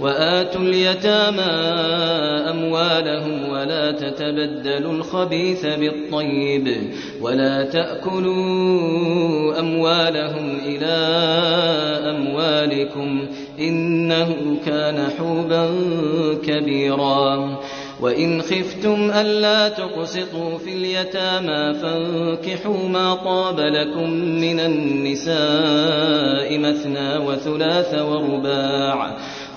وآتوا اليتامى أموالهم ولا تتبدلوا الخبيث بالطيب ولا تأكلوا أموالهم إلى أموالكم إنه كان حوبا كبيرا وإن خفتم ألا تقسطوا في اليتامى فانكحوا ما طاب لكم من النساء مثنى وثلاث ورباع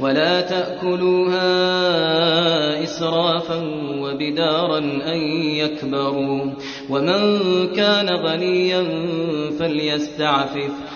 ولا تأكلوها إسرافا وبدارا أن يكبروا. ومن كان غنيا فليستعفف.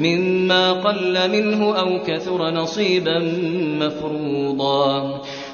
مما قل منه أو كثر نصيبا مفروضا.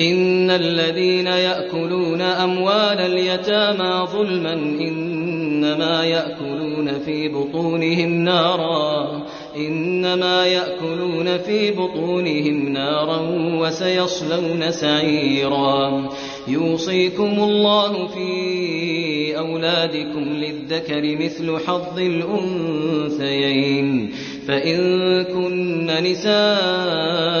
إن الذين يأكلون أموال اليتامى ظلما إنما يأكلون في بطونهم نارا إنما يأكلون في بطونهم نارا وسيصلون سعيرا يوصيكم الله في أولادكم للذكر مثل حظ الأنثيين فإن كن نساء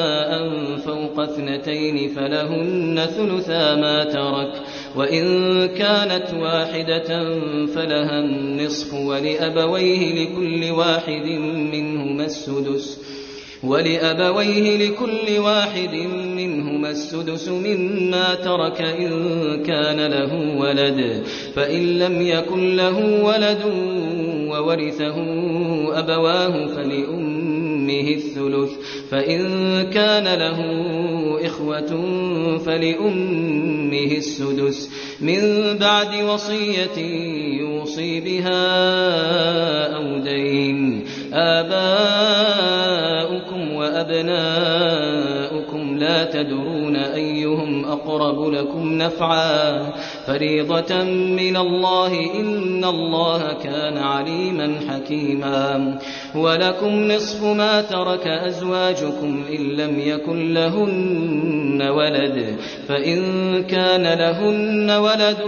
اثنتين فلهن ثلثا ما ترك. وإن كانت واحدة فلها النصف ولأبويه لكل واحد منهما السدس. ولأبويه لكل واحد منهما السدس مما ترك إن كان له ولد. فإن لم يكن له ولد وورثه أبواه فلأمه الثلث فإن كان له إخوة فلأمه السدس. من بعد وصية يوصي بها أو دين آباؤكم وأبناؤكم. لا تدرون أيهم أقرب لكم نفعا. فريضة من الله إن الله كان عليما حكيما. ولكم نصف ما ترك أزواجكم إن لم يكن لهن ولد. فإن كان لهن ولد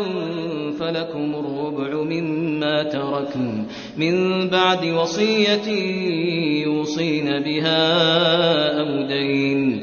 فلكم الربع مما تركن. من بعد وصية يوصين بها أو دين.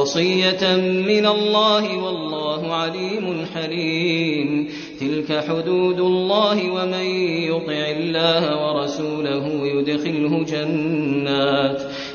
وصية من الله والله عليم حليم. تلك حدود الله ومن يطع الله ورسوله يدخله جنات.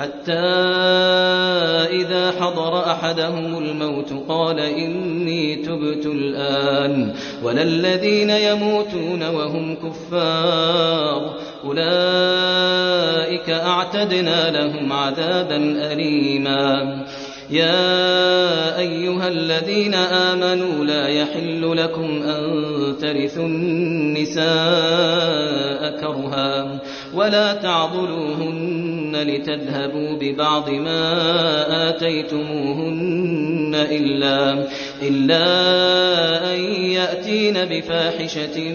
حتى إذا حضر أحدهم الموت قال إني تبت الآن ولا الذين يموتون وهم كفار أولئك أعتدنا لهم عذابا أليما يا أيها الذين آمنوا لا يحل لكم أن ترثوا النساء كرها ولا تعضلوهن لتذهبوا ببعض ما آتيتموهن إلا, إلا أن يأتين بفاحشة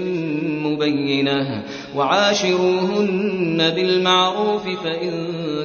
مبينة وعاشروهن بالمعروف فإن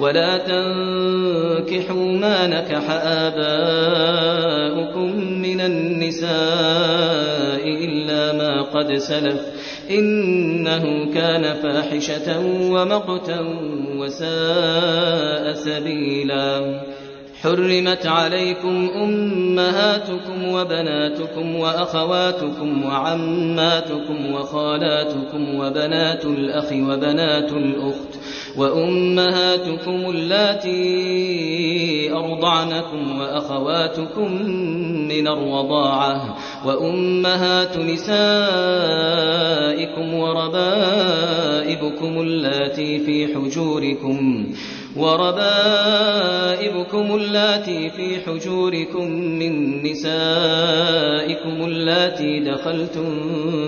ولا تنكحوا ما نكح آباؤكم من النساء إلا ما قد سلف إنه كان فاحشة ومقتا وساء سبيلا. حرمت عليكم أمهاتكم وبناتكم وأخواتكم وعماتكم وخالاتكم وبنات الأخ وبنات الأخت وأمهاتكم اللاتي أرضعنكم وأخواتكم من الرضاعة وأمهات نسائكم وربائبكم اللاتي في حجوركم. وربائبكم اللاتي في حجوركم من نسائكم اللاتي دخلتم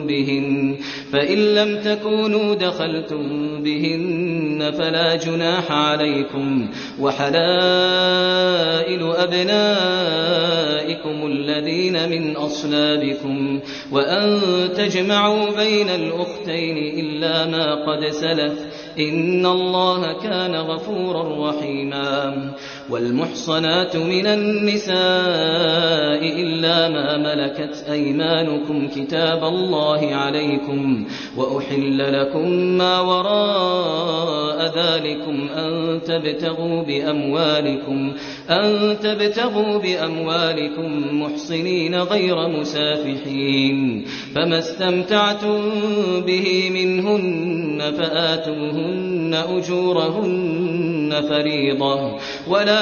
بهن فإن لم تكونوا دخلتم بهن فلا جناح عليكم وحلائل أبنائكم الذين من أصلابكم وأن تجمعوا بين الأختين إلا ما قد سلف إن الله كان غفورا رحيما. والمحصنات من النساء إلا ما ملكت أيمانكم كتاب الله عليكم وأحل لكم ما وراء ذلكم أن تبتغوا بأموالكم أن تبتغوا بأموالكم محصنين غير مسافحين فما استمتعتم به منهن فآتوهن أجورهن فريضة ولا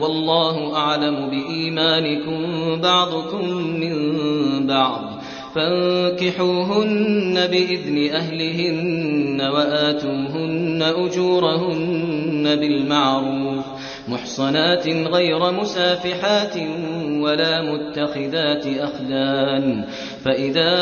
والله أعلم بإيمانكم بعضكم من بعض. فانكحوهن بإذن أهلهن وآتوهن أجورهن بالمعروف. محصنات غير مسافحات ولا متخذات أخدان. فإذا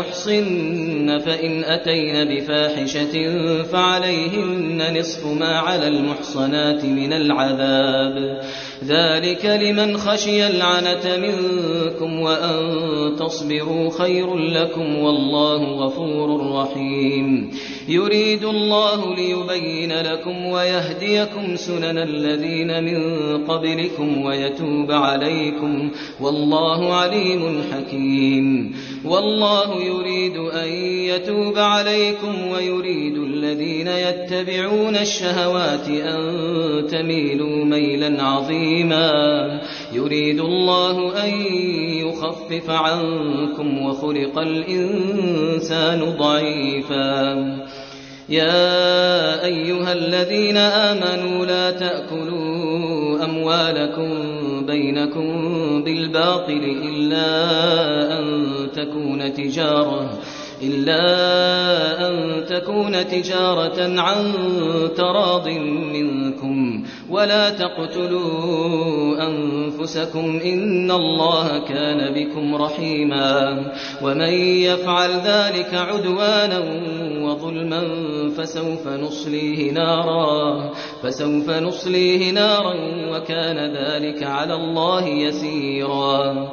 أحصن فإن أتين بفاحشة فعليهن نصف ما على المحصنات من العذاب. ذلك لمن خشي العنة منكم وأن تصبروا خير لكم والله غفور رحيم. يريد الله ليبين لكم ويهديكم سنن الذين من قبلكم ويتوب عليكم. والله عليم حكيم. والله يريد أن يتوب عليكم ويريد الذين يتبعون الشهوات أن تميلوا ميلا عظيما. يريد الله أن يخفف عنكم وخلق الإنسان ضعيفا. يا أيها الذين آمنوا لا تأكلوا أموالكم بينكم بالباطل إلا أن تكون تجارة إلا أن تكون تجارة عن تراض منكم ولا تقتلوا أنفسكم إن الله كان بكم رحيما ومن يفعل ذلك عدوانا وظلما فسوف نصليه نارا فسوف نصليه نارا وكان ذلك على الله يسيرا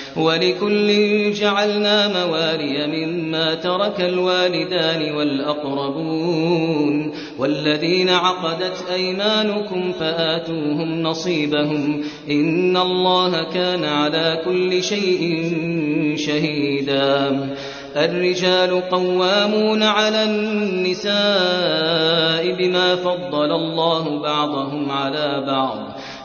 ولكل جعلنا موالي مما ترك الوالدان والأقربون والذين عقدت أيمانكم فآتوهم نصيبهم إن الله كان على كل شيء شهيدا الرجال قوامون على النساء بما فضل الله بعضهم على بعض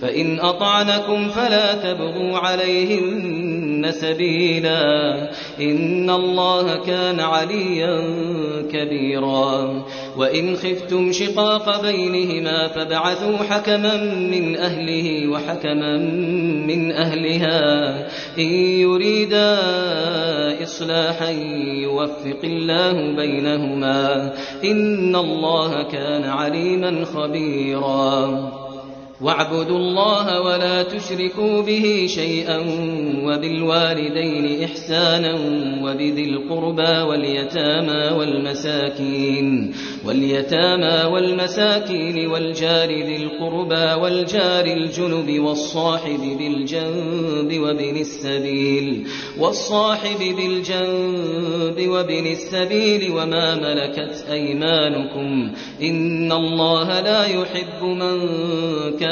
فإن أطعنكم فلا تبغوا عليهن سبيلا إن الله كان عليا كبيرا وإن خفتم شقاق بينهما فابعثوا حكما من أهله وحكما من أهلها إن يريدا إصلاحا يوفق الله بينهما إن الله كان عليما خبيرا واعبدوا الله ولا تشركوا به شيئا وبالوالدين إحسانا وبذي القربى واليتامى والمساكين واليتامى والمساكين والجار ذي القربى والجار الجنب والصاحب بالجنب وابن السبيل والصاحب بالجنب السبيل وما ملكت أيمانكم إن الله لا يحب من كان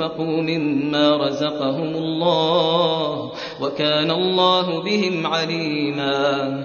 وأنفقوا مما رزقهم الله وكان الله بهم عليما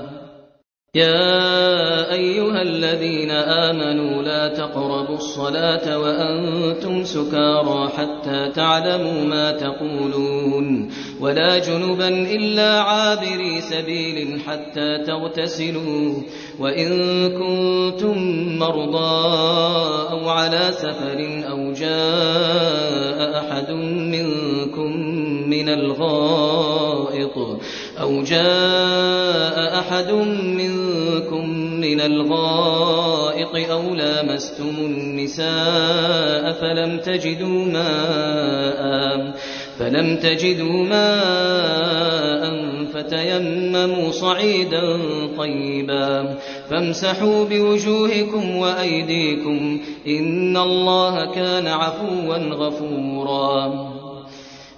يا أيها الذين آمنوا لا تقربوا الصلاة وأنتم سكارى حتى تعلموا ما تقولون ولا جنبا إلا عابري سبيل حتى تغتسلوا وإن كنتم مرضى أو على سفر أو جاء أحد منكم من الغائط أو جاء أحد منكم من الغائط أو لامستم النساء فلم تجدوا ماء فلم تجدوا ماء فتيمموا صعيدا طيبا. فامسحوا بوجوهكم وأيديكم إن الله كان عفوا غفورا.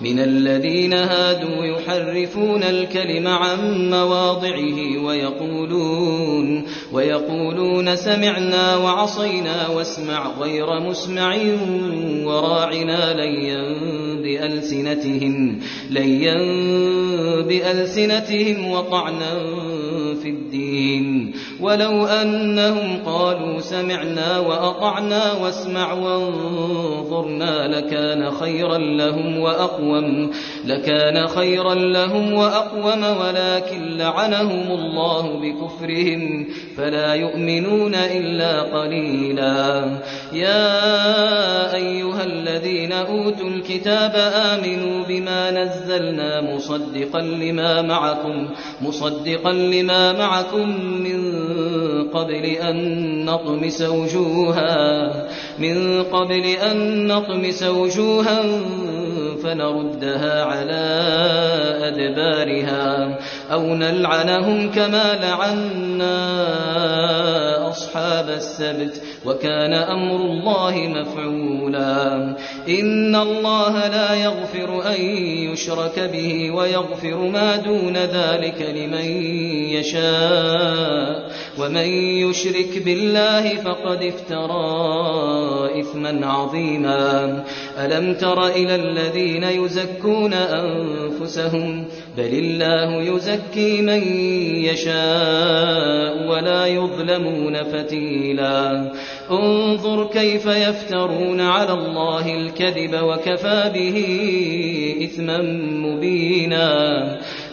من الذين هادوا يحرفون الكلم عن مواضعه ويقولون ويقولون سمعنا وعصينا واسمع غير مسمع وراعنا ليا بألسنتهم ليا بألسنتهم وطعنا في الدين. ولو أنهم قالوا سمعنا وأطعنا واسمع وانظرنا لكان خيرا لهم وأقوى وأقوم. لكان خيرا لهم وأقوم ولكن لعنهم الله بكفرهم فلا يؤمنون إلا قليلا. يا أيها الذين أوتوا الكتاب آمنوا بما نزلنا مصدقا لما معكم مصدقا لما معكم من قبل أن نطمس وجوها من قبل أن نطمس وجوها فنردها على أدبارها أو نلعنهم كما لعنا أصحاب السبت وكان أمر الله مفعولا. إن الله لا يغفر أن يشرك به ويغفر ما دون ذلك لمن يشاء. ومن يشرك بالله فقد افترى إثما عظيما. ألم تر إلى الذين يزكون أنفسهم؟ بل الله يزكي من يشاء ولا يظلمون فتيلا. انظر كيف يفترون على الله الكذب وكفى به إثما مبينا.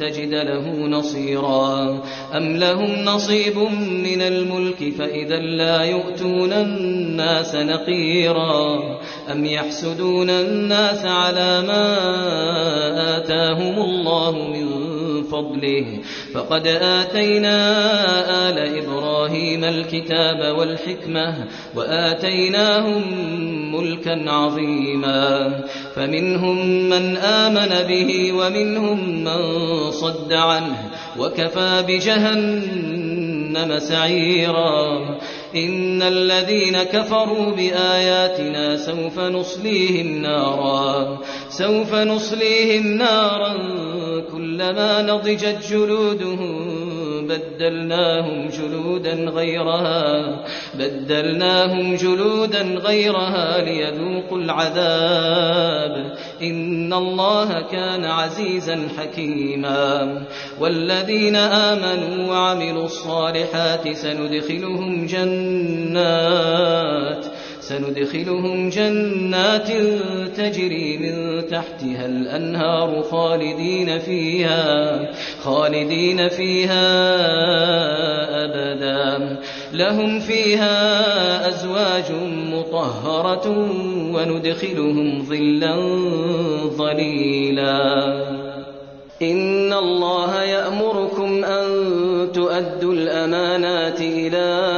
تجد له نصيرا. أم لهم نصيب من الملك فإذا لا يؤتون الناس نقيرا. أم يحسدون الناس على ما آتاهم الله من فضله. فقد آتينا آل إبراهيم الكتاب والحكمة وآتيناهم ملكا عظيما. فمنهم من آمن به ومنهم من صد عنه وكفى بجهنم سعيرا. إن الذين كفروا بآياتنا سوف نصليهم نارا سوف نصليهم نارا كلما نضجت جلودهم بدلناهم جلودا غيرها بدلناهم جلودا غيرها ليذوقوا العذاب. إن الله كان عزيزا حكيما. والذين آمنوا وعملوا الصالحات سندخلهم جنات. سندخلهم جنات تجري من تحتها الأنهار خالدين فيها خالدين فيها أبدا. لهم فيها أزواج مطهرة وندخلهم ظلا ظليلا. إن الله يأمركم أن تؤدوا الأمانات إلى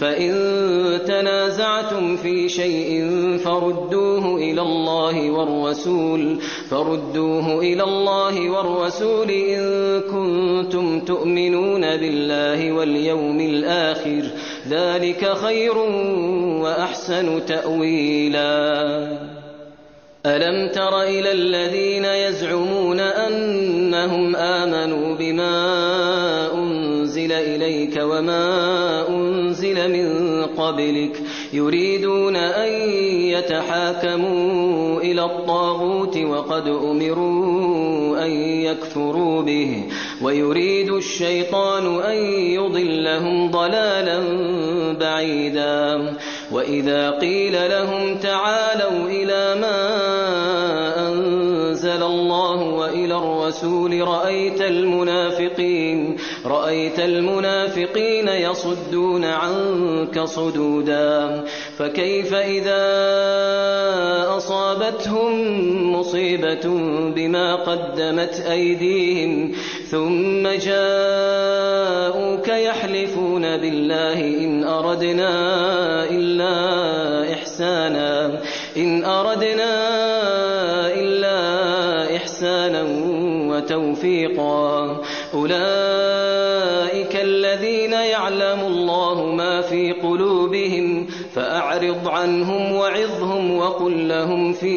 فإن تنازعتم في شيء فردوه إلى الله والرسول فردوه إلى الله والرسول إن كنتم تؤمنون بالله واليوم الآخر. ذلك خير وأحسن تأويلا. ألم تر إلى الذين يزعمون أنهم آمنوا بما أنزل إليك وما أنزل من قبلك. يريدون أن يتحاكموا إلى الطاغوت وقد أمروا أن يكفروا به. ويريد الشيطان أن يضلهم ضلالا بعيدا. وإذا قيل لهم تعالوا إلى ما أنزل الله وإلى الرسول رأيت المنافقين رأيت المنافقين يصدون عنك صدودا فكيف إذا أصابتهم مصيبة بما قدمت أيديهم ثم جاءوك يحلفون بالله إن أردنا إلا إحسانا إن أردنا إحسانا وتوفيقا. أولئك الذين يعلم الله ما في قلوبهم فأعرض عنهم وعظهم وقل لهم في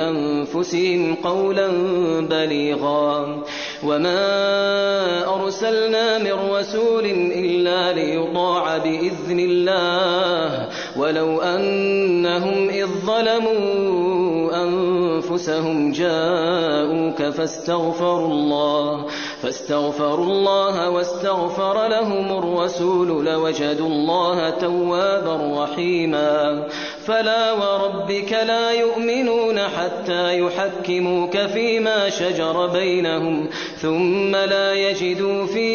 أنفسهم قولا بليغا. وما أرسلنا من رسول إلا ليطاع بإذن الله ولو أنهم إذ ظلموا أنفسهم جاءوك فاستغفروا الله فاستغفروا الله واستغفر لهم الرسول لوجدوا الله توابا رحيما. فلا وربك لا يؤمنون حتى يحكموك فيما شجر بينهم ثم لا يجدوا في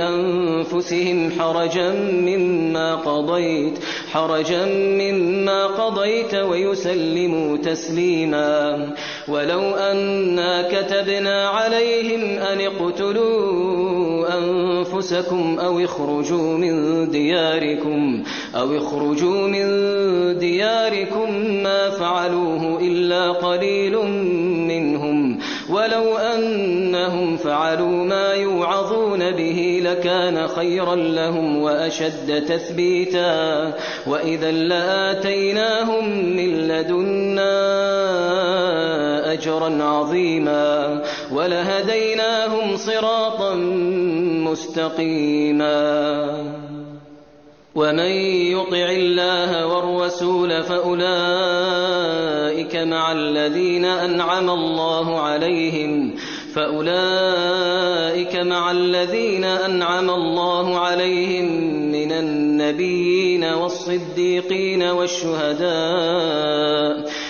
أنفسهم حرجا مما قضيت حرجا مما قضيت ويسلموا تسليما ولو أنا كتبنا عليهم أن اقتلوا أنفسكم أو اخرجوا من دياركم أو اخرجوا من دياركم ما فعلوه إلا قليل منهم ولو أنهم فعلوا ما يوعظون به لكان خيرا لهم وأشد تثبيتا وإذا لآتيناهم من لدنا أجرا عظيما ولهديناهم صراطا مستقيما ومن يطع الله والرسول فأولئك مع الذين أنعم الله عليهم فأولئك مع الذين أنعم الله عليهم من النبيين والصديقين والشهداء.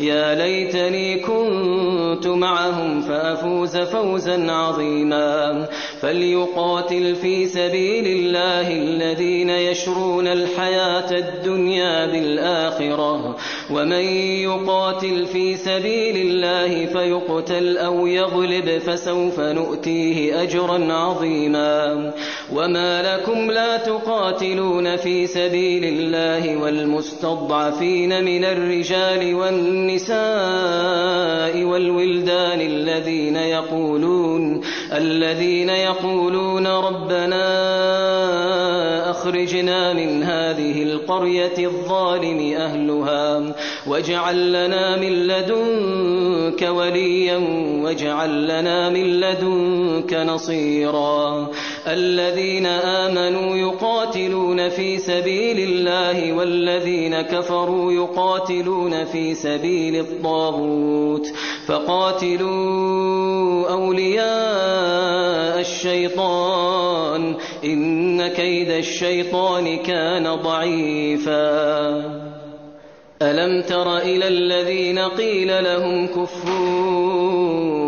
يا ليتني كنت معهم فأفوز فوزا عظيما. فليقاتل في سبيل الله الذين يشرون الحياة الدنيا بالآخرة. ومن يقاتل في سبيل الله فيقتل أو يغلب فسوف نؤتيه أجرا عظيما. وما لكم لا تقاتلون في سبيل الله والمستضعفين من الرجال والنساء والولدان الذين يقولون الذين يقولون ربنا أخرجنا من هذه القرية الظالم أهلها واجعل لنا من لدنك وليا واجعل لنا من لدنك نصيرا الذين آمنوا يقاتلون في سبيل الله والذين كفروا يقاتلون في سبيل الطاغوت فقاتلوا أولياء الشيطان إن كيد الشيطان كان ضعيفا. ألم تر إلى الذين قيل لهم كفوا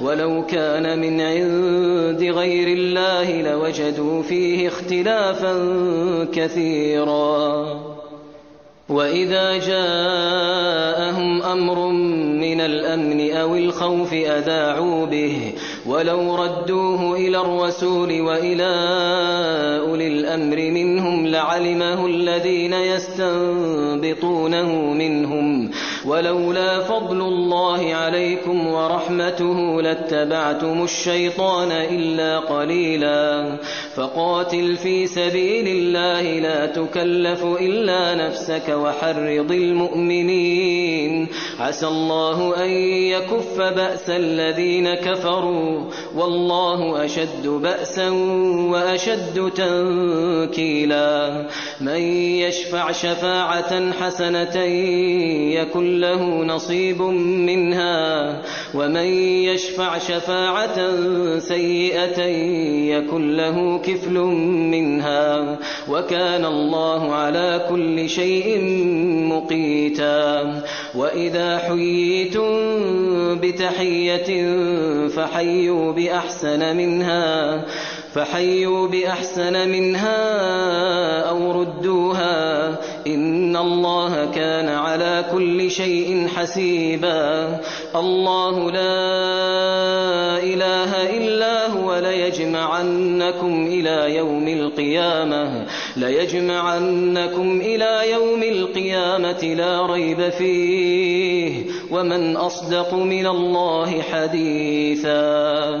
ولو كان من عند غير الله لوجدوا فيه اختلافا كثيرا. وإذا جاءهم أمر من الأمن أو الخوف أذاعوا به. ولو ردوه إلى الرسول وإلى أولي الأمر منهم لعلمه الذين يستنبطونه منهم. ولولا فضل الله عليكم ورحمته لاتبعتم الشيطان إلا قليلا فقاتل في سبيل الله لا تكلف إلا نفسك وحرض المؤمنين عسى الله أن يكف بأس الذين كفروا والله أشد بأسا وأشد تنكيلا من يشفع شفاعة حسنة يكن له نصيب منها ومن يشفع شفاعة سيئة يكن له كفل منها وكان الله على كل شيء مقيتا وإذا حييتم بتحية فحيوا بأحسن منها فحيوا بأحسن منها أو ردوها إن الله كان على كل شيء حسيبا الله لا إله إلا هو ليجمعنكم إلى يوم القيامة ليجمعنكم إلى يوم القيامة لا ريب فيه ومن أصدق من الله حديثا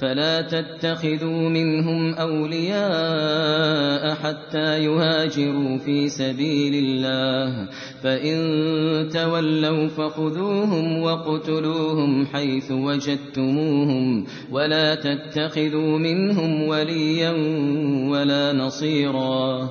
فلا تتخذوا منهم أولياء حتى يهاجروا في سبيل الله. فإن تولوا فخذوهم وقتلوهم حيث وجدتموهم ولا تتخذوا منهم وليا ولا نصيرا.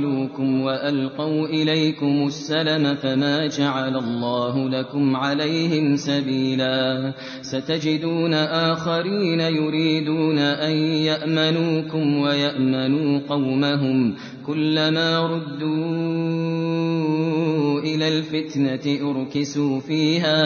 وألقوا إليكم السلم فما جعل الله لكم عليهم سبيلا. ستجدون آخرين يريدون أن يأمنوكم ويأمنوا قومهم. كلما ردوا إلى الفتنة أركسوا فيها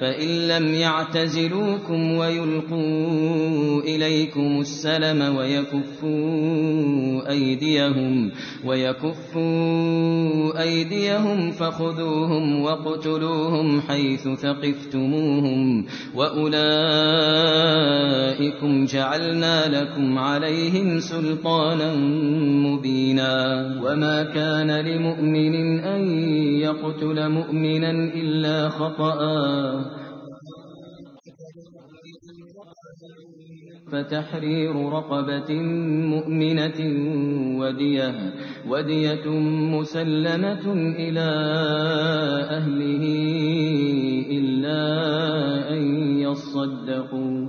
فإن لم يعتزلوكم ويلقوا إليكم السلم ويكفوا أيديهم ويكفوا أيديهم فخذوهم واقتلوهم حيث ثقفتموهم وأولئكم جعلنا لكم عليهم سلطانا مبينا. وما كان لمؤمن أن يقتل مؤمنا إلا خطأ. فتحرير رقبة مؤمنة ودية ودية مسلمة إلى أهله إلا أن يصدقوا.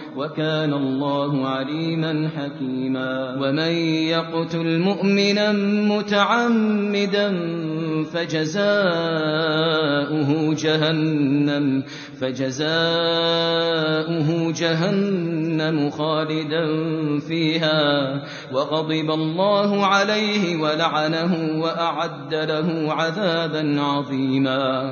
وكان الله عليما حكيما. ومن يقتل مؤمنا متعمدا فجزاؤه جهنم فجزاؤه جهنم خالدا فيها. وغضب الله عليه ولعنه وأعد له عذابا عظيما.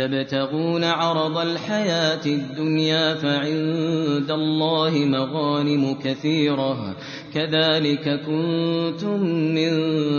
تبتغون عرض الحياة الدنيا فعند الله مغانم كثيرة. كذلك كنتم من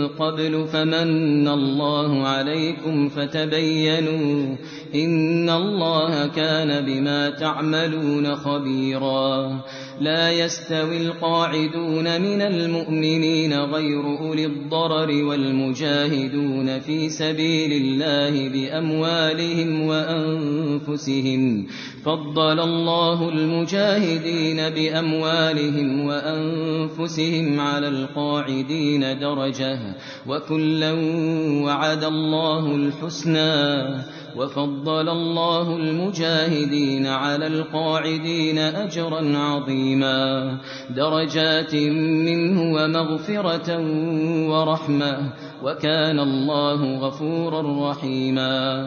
قبل فمن الله عليكم فتبينوا. إن الله كان بما تعملون خبيرا لا يستوي القاعدون من المؤمنين غير أولي الضرر والمجاهدون في سبيل الله بأموالهم وأنفسهم فضل الله المجاهدين بأموالهم وأنفسهم على القاعدين درجة وكلا وعد الله الحسنى وفضل الله المجاهدين على القاعدين أجرا عظيما. درجات منه ومغفرة ورحمة. وكان الله غفورا رحيما.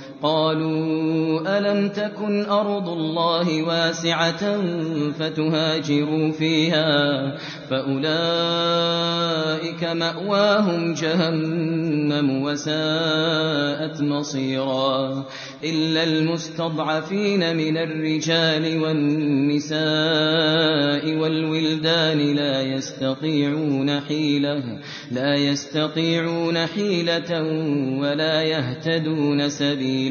قالوا ألم تكن أرض الله واسعة فتهاجروا فيها؟ فأولئك مأواهم جهنم وساءت مصيرا. إلا المستضعفين من الرجال والنساء والولدان لا يستطيعون حيلة لا يستطيعون حيلة ولا يهتدون سبيلا.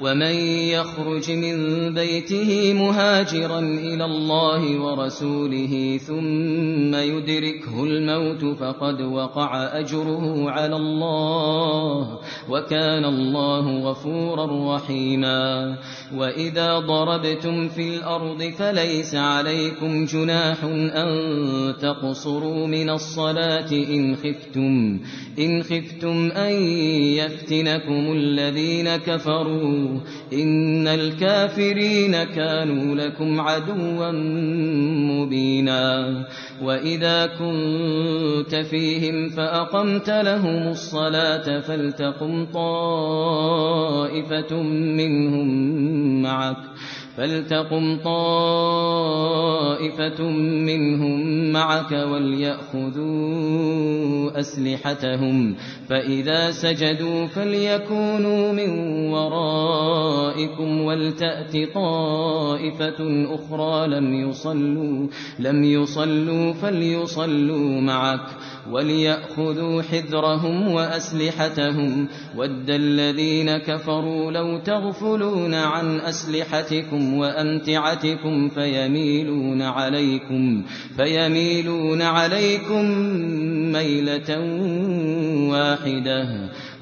ومن يخرج من بيته مهاجرا إلى الله ورسوله ثم يدركه الموت فقد وقع أجره على الله وكان الله غفورا رحيما وإذا ضربتم في الأرض فليس عليكم جناح أن تقصروا من الصلاة إن خفتم إن خفتم أن يفتنكم الذين كفروا إن الكافرين كانوا لكم عدوا مبينا وإذا كنت فيهم فأقمت لهم الصلاة فلتقم طائفة منهم معك فلتقم طائفة منهم معك وليأخذوا أسلحتهم فإذا سجدوا فليكونوا من ورائكم ولتأت طائفة أخرى لم يصلوا لم يصلوا فليصلوا معك. وليأخذوا حذرهم وأسلحتهم. ود الذين كفروا لو تغفلون عن أسلحتكم وأمتعتكم فيميلون عليكم فيميلون عليكم ميلة واحدة.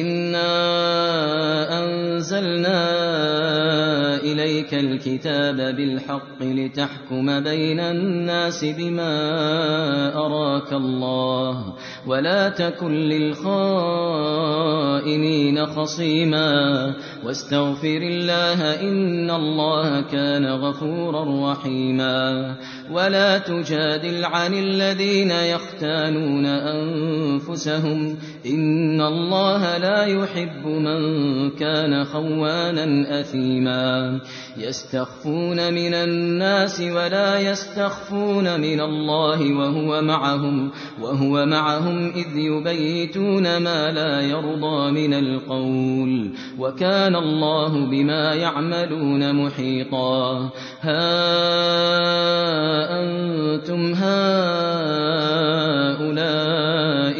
إنا أنزلنا إليك الكتاب بالحق لتحكم بين الناس بما أراك الله ولا تكن للخائنين خصيما واستغفر الله إن الله كان غفورا رحيما ولا تجادل عن الذين يختانون أنفسهم إن الله لا يحب من كان خوانا أثيما. يستخفون من الناس ولا يستخفون من الله وهو معهم وهو معهم إذ يبيتون ما لا يرضى من القول. وكان الله بما يعملون محيطا. ها أنتم هؤلاء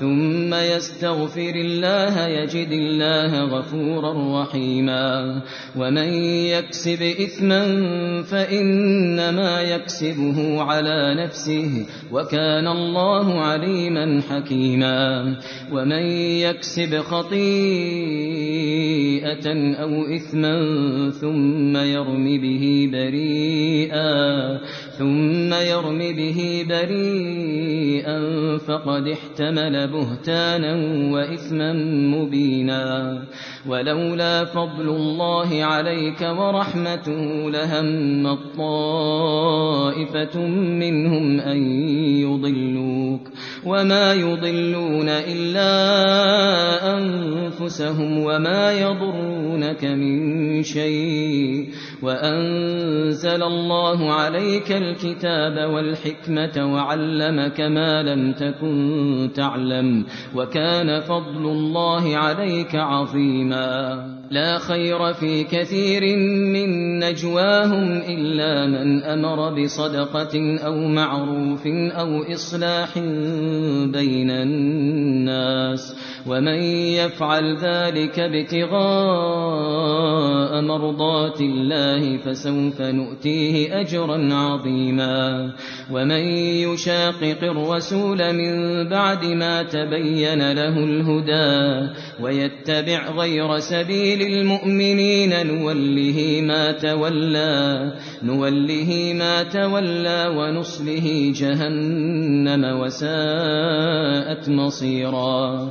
ثم يستغفر الله يجد الله غفورا رحيما. ومن يكسب إثما فإنما يكسبه على نفسه وكان الله عليما حكيما. ومن يكسب خطيئة أو إثما ثم يرم به بريئا ثم يرم به بريئا فقد احتمل بهتانا وإثما مبينا ولولا فضل الله عليك ورحمته لهم الطائفة منهم أن يضلوك وما يضلون إلا أنفسهم وما يضرونك من شيء وأنزل الله عليك الكتاب والحكمة وعلمك ما لم تكن تعلم وكان فضل الله عليك عظيما لا خير في كثير من نجواهم إلا من أمر بصدقة أو معروف أو إصلاح بين الناس ومن يفعل ذلك ابتغاء مرضات الله فسوف نؤتيه أجرا عظيما. ومن يشاقق الرسول من بعد ما تبين له الهدى ويتبع غير سبيل المؤمنين نوله ما تولى نوله ما تولى ونصله جهنم وساءت مصيرا.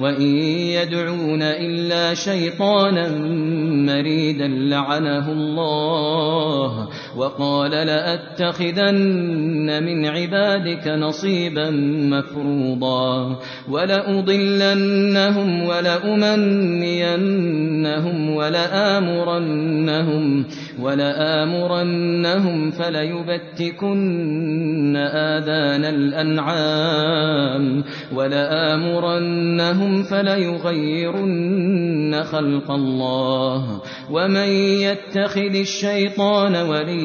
وإن يدعون إلا شيطانا مريدا لعنه الله وقال لأتخذن من عبادك نصيبا مفروضا ولأضلنهم ولأمنينهم ولآمرنهم ولآمرنهم فليبتكن آذان الأنعام ولآمرنهم فليغيرن خلق الله ومن يتخذ الشيطان وليا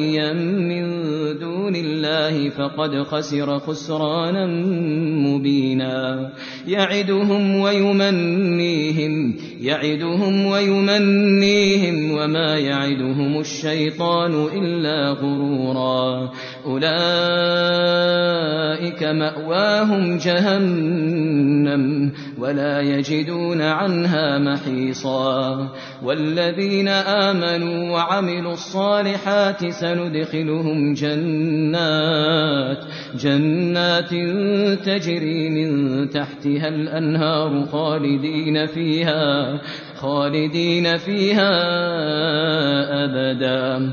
من دون الله فقد خسر خسرانا مبينا يعدهم ويمنيهم يعدهم ويمنيهم وما يعدهم الشيطان إلا غرورا أولئك مأواهم جهنم ولا يجدون عنها محيصا والذين آمنوا وعملوا الصالحات سندخلهم جنات جنات تجري من تحتها الأنهار خالدين فيها خالدين فيها أبدا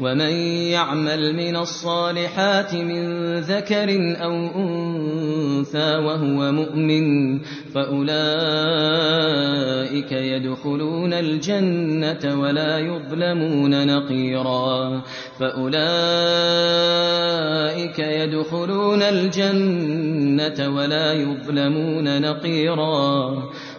ومن يعمل من الصالحات من ذكر أو أنثى وهو مؤمن فأولئك يدخلون الجنة ولا يظلمون نقيرا فأولئك يدخلون الجنة ولا يظلمون نقيرا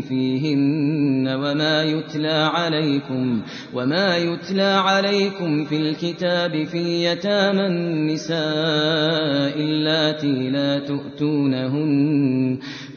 فيهن وما يتلى عليكم وما يتلى عليكم في الكتاب في يتامى النساء اللاتي لا تؤتونهن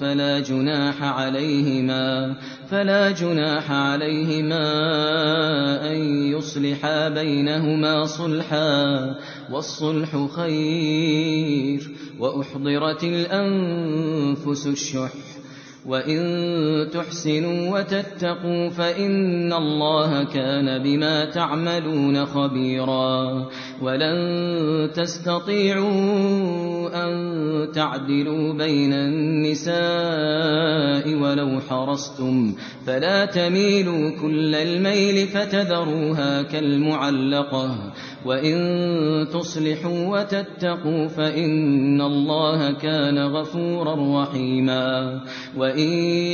فلا جناح عليهما فلا جناح عليهما أن يصلحا بينهما صلحا والصلح خير وأحضرت الأنفس الشح وإن تحسنوا وتتقوا فإن الله كان بما تعملون خبيرا ولن تستطيعوا أن تعدلوا بين النساء ولو حرصتم فلا تميلوا كل الميل فتذروها كالمعلقة وإن تصلحوا وتتقوا فإن الله كان غفورا رحيما وإن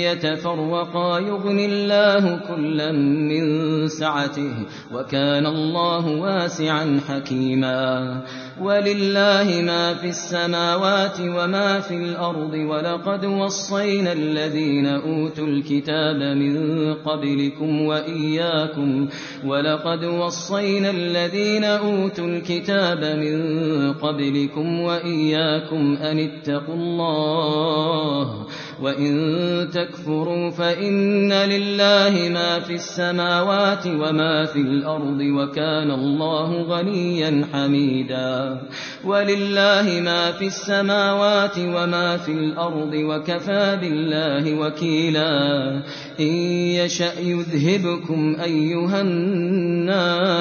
يتفرقا يغن الله كلا من سعته وكان الله واسعا حكيما ولله ما في السماوات وما في الأرض ولقد وصينا الذين أوتوا الكتاب من قبلكم وإياكم ولقد وصينا الذين أوتوا الكتاب من قبلكم وإياكم أن اتقوا الله وإن تكفروا فإن لله ما في السماوات وما في الأرض وكان الله غنيا حميدا ولله ما في السماوات وما في الأرض وكفى بالله وكيلا إن يشأ يذهبكم أيها الناس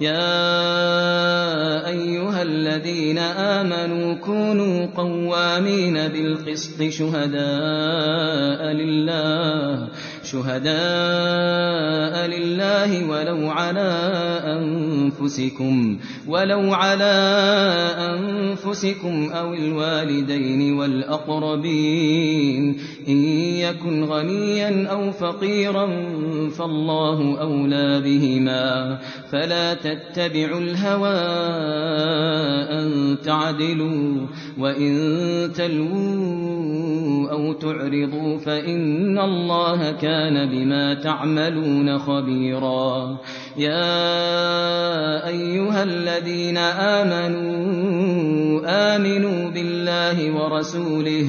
يا أيها الذين آمنوا كونوا قوامين بالقسط شهداء لله شهداء لله ولو على أنفسكم ولو على أنفسكم أو الوالدين والأقربين. إن يكن غنيا أو فقيرا فالله أولى بهما. فلا تتبعوا الهوى أن تعدلوا وإن تلووا أو تعرضوا فإن الله كان بما تعملون خبيرا يا أيها الذين آمنوا آمنوا بالله ورسوله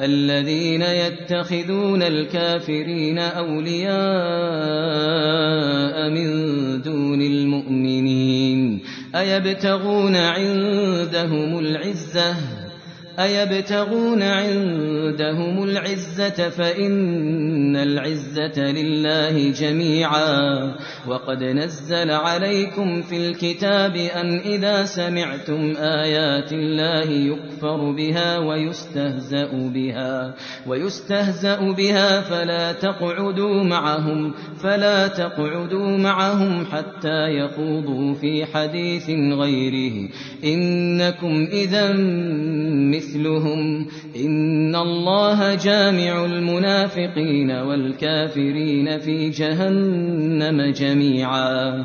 الذين يتخذون الكافرين أولياء من دون المؤمنين أيبتغون عندهم العزة أيبتغون عندهم العزة فإن العزة لله جميعا. وقد نزل عليكم في الكتاب أن إذا سمعتم آيات الله يكفر بها ويستهزأ بها ويستهزأ بها فلا تقعدوا معهم فلا تقعدوا معهم حتى يخوضوا في حديث غيره. إنكم إذا مثلهم إن الله جامع المنافقين والكافرين في جهنم جميعا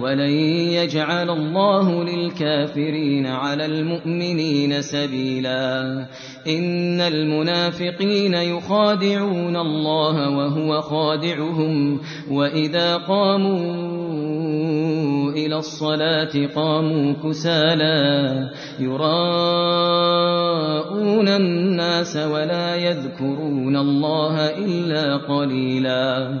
ولن يجعل الله للكافرين على المؤمنين سبيلا إن المنافقين يخادعون الله وهو خادعهم وإذا قاموا إلى الصلاة قاموا كسالا يراءون الناس ولا يذكرون الله إلا قليلا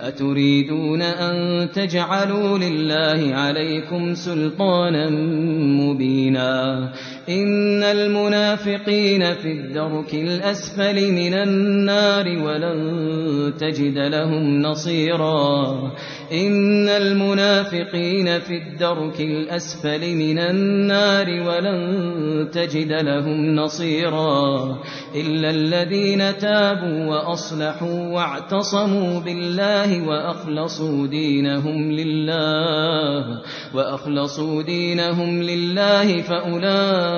أتريدون أن تجعلوا لله عليكم سلطانا مبينا إن المنافقين في الدرك الأسفل من النار ولن تجد لهم نصيرا إن المنافقين في الدرك الأسفل من النار ولن تجد لهم نصيرا إلا الذين تابوا وأصلحوا واعتصموا بالله وأخلصوا دينهم لله وأخلصوا دينهم لله فأولئك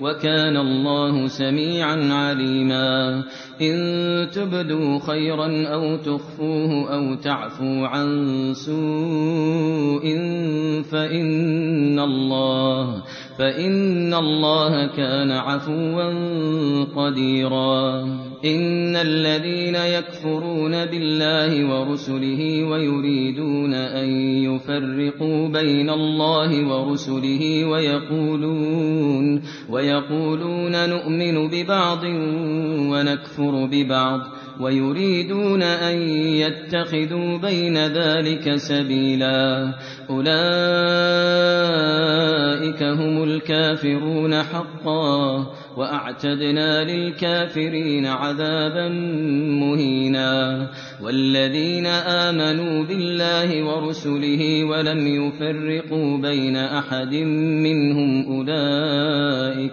وكان الله سميعا عليما. إن تبدوا خيرا أو تخفوه أو تعفوا عن سوء فإن الله فإن الله كان عفوا قديرا. إن الذين يكفرون بالله ورسله ويريدون أن يفرقوا بين الله ورسله ويقولون ويقولون نؤمن ببعض ونكفر ببعض ويريدون أن يتخذوا بين ذلك سبيلا. أولئك هم الكافرون حقا وأعتدنا للكافرين عذابا مهينا. والذين آمنوا بالله ورسله ولم يفرقوا بين أحد منهم أولئك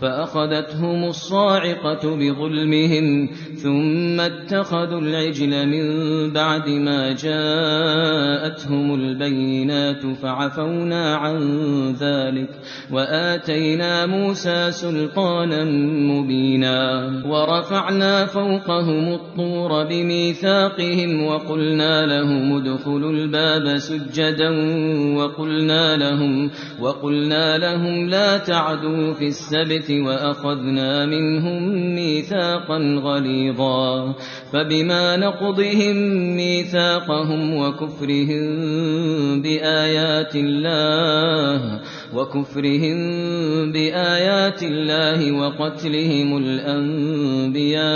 فأخذتهم الصاعقة بظلمهم ثم اتخذوا العجل من بعد ما جاءتهم البينات فعفونا عن ذلك وآتينا موسى سلطانا مبينا ورفعنا فوقهم الطور بميثاقهم وقلنا لهم ادخلوا الباب سجدا وقلنا لهم وقلنا لهم لا تعدوا في السبت وأخذنا منهم ميثاقا غليظا فبما نقضهم ميثاقهم وكفرهم بآيات الله وكفرهم بآيات الله وقتلهم الأنبياء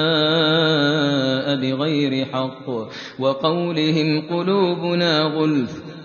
بغير حق وقولهم قلوبنا غلف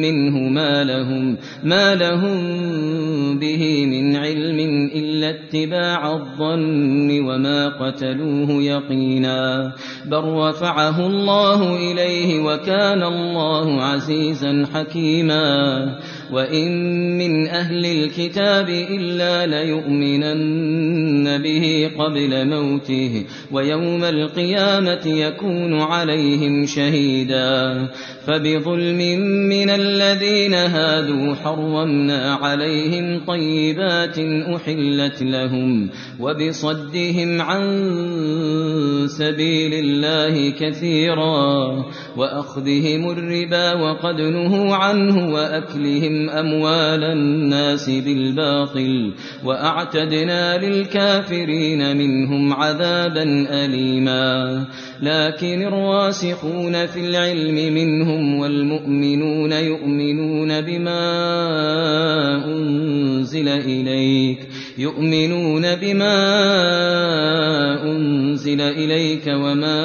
منه ما لهم ما لهم به من علم إلا اتباع الظن وما قتلوه يقينا. بل رفعه الله إليه وكان الله عزيزا حكيما. وإن من أهل الكتاب إلا ليؤمنن به قبل موته ويوم القيامة يكون عليهم شهيدا فبظلم من الذين هادوا حرمنا عليهم طيبات أحلت لهم وبصدهم عن سبيل الله كثيرا وأخذهم الربا وقد نهوا عنه وأكلهم أموال الناس بالباطل وأعتدنا للكافرين منهم عذابا أليما. لكن الراسخون في العلم منهم والمؤمنون يؤمنون بما أنزل إليك يؤمنون بما أنزل إليك وما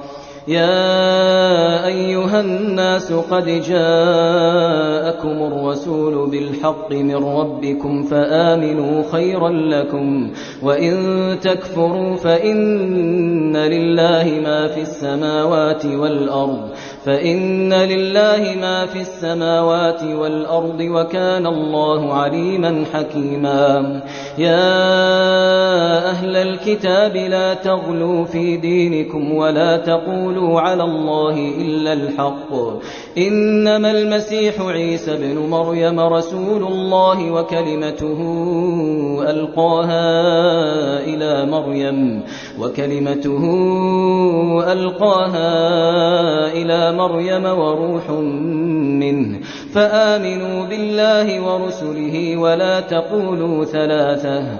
يا أيها الناس قد جاءكم الرسول بالحق من ربكم فآمنوا خيرا لكم وإن تكفروا فإن لله ما في السماوات والأرض فإن لله ما في السماوات والأرض وكان الله عليما حكيما. يا أهل الكتاب لا تغلوا في دينكم ولا تقولوا على الله إلا الحق. إنما المسيح عيسى بن مريم رسول الله وكلمته ألقاها إلى مريم وكلمته ألقاها مريم وروح منه فآمنوا بالله ورسله ولا تقولوا ثلاثة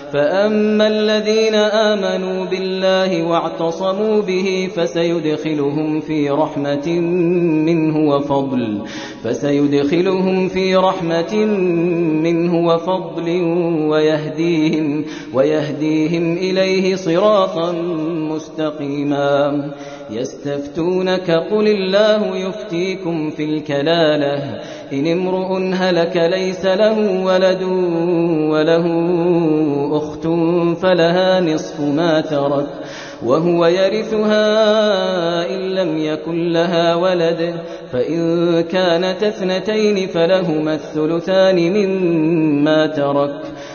فأما الذين آمنوا بالله واعتصموا به فسيدخلهم في رحمة منه وفضل فسيدخلهم في رحمة منه وفضل ويهديهم ويهديهم إليه صراطا مستقيما يستفتونك قل الله يفتيكم في الكلالة. إن امرؤ هلك ليس له ولد وله أخت فلها نصف ما ترك وهو يرثها إن لم يكن لها ولد. فإن كانت اثنتين فلهما الثلثان مما ترك.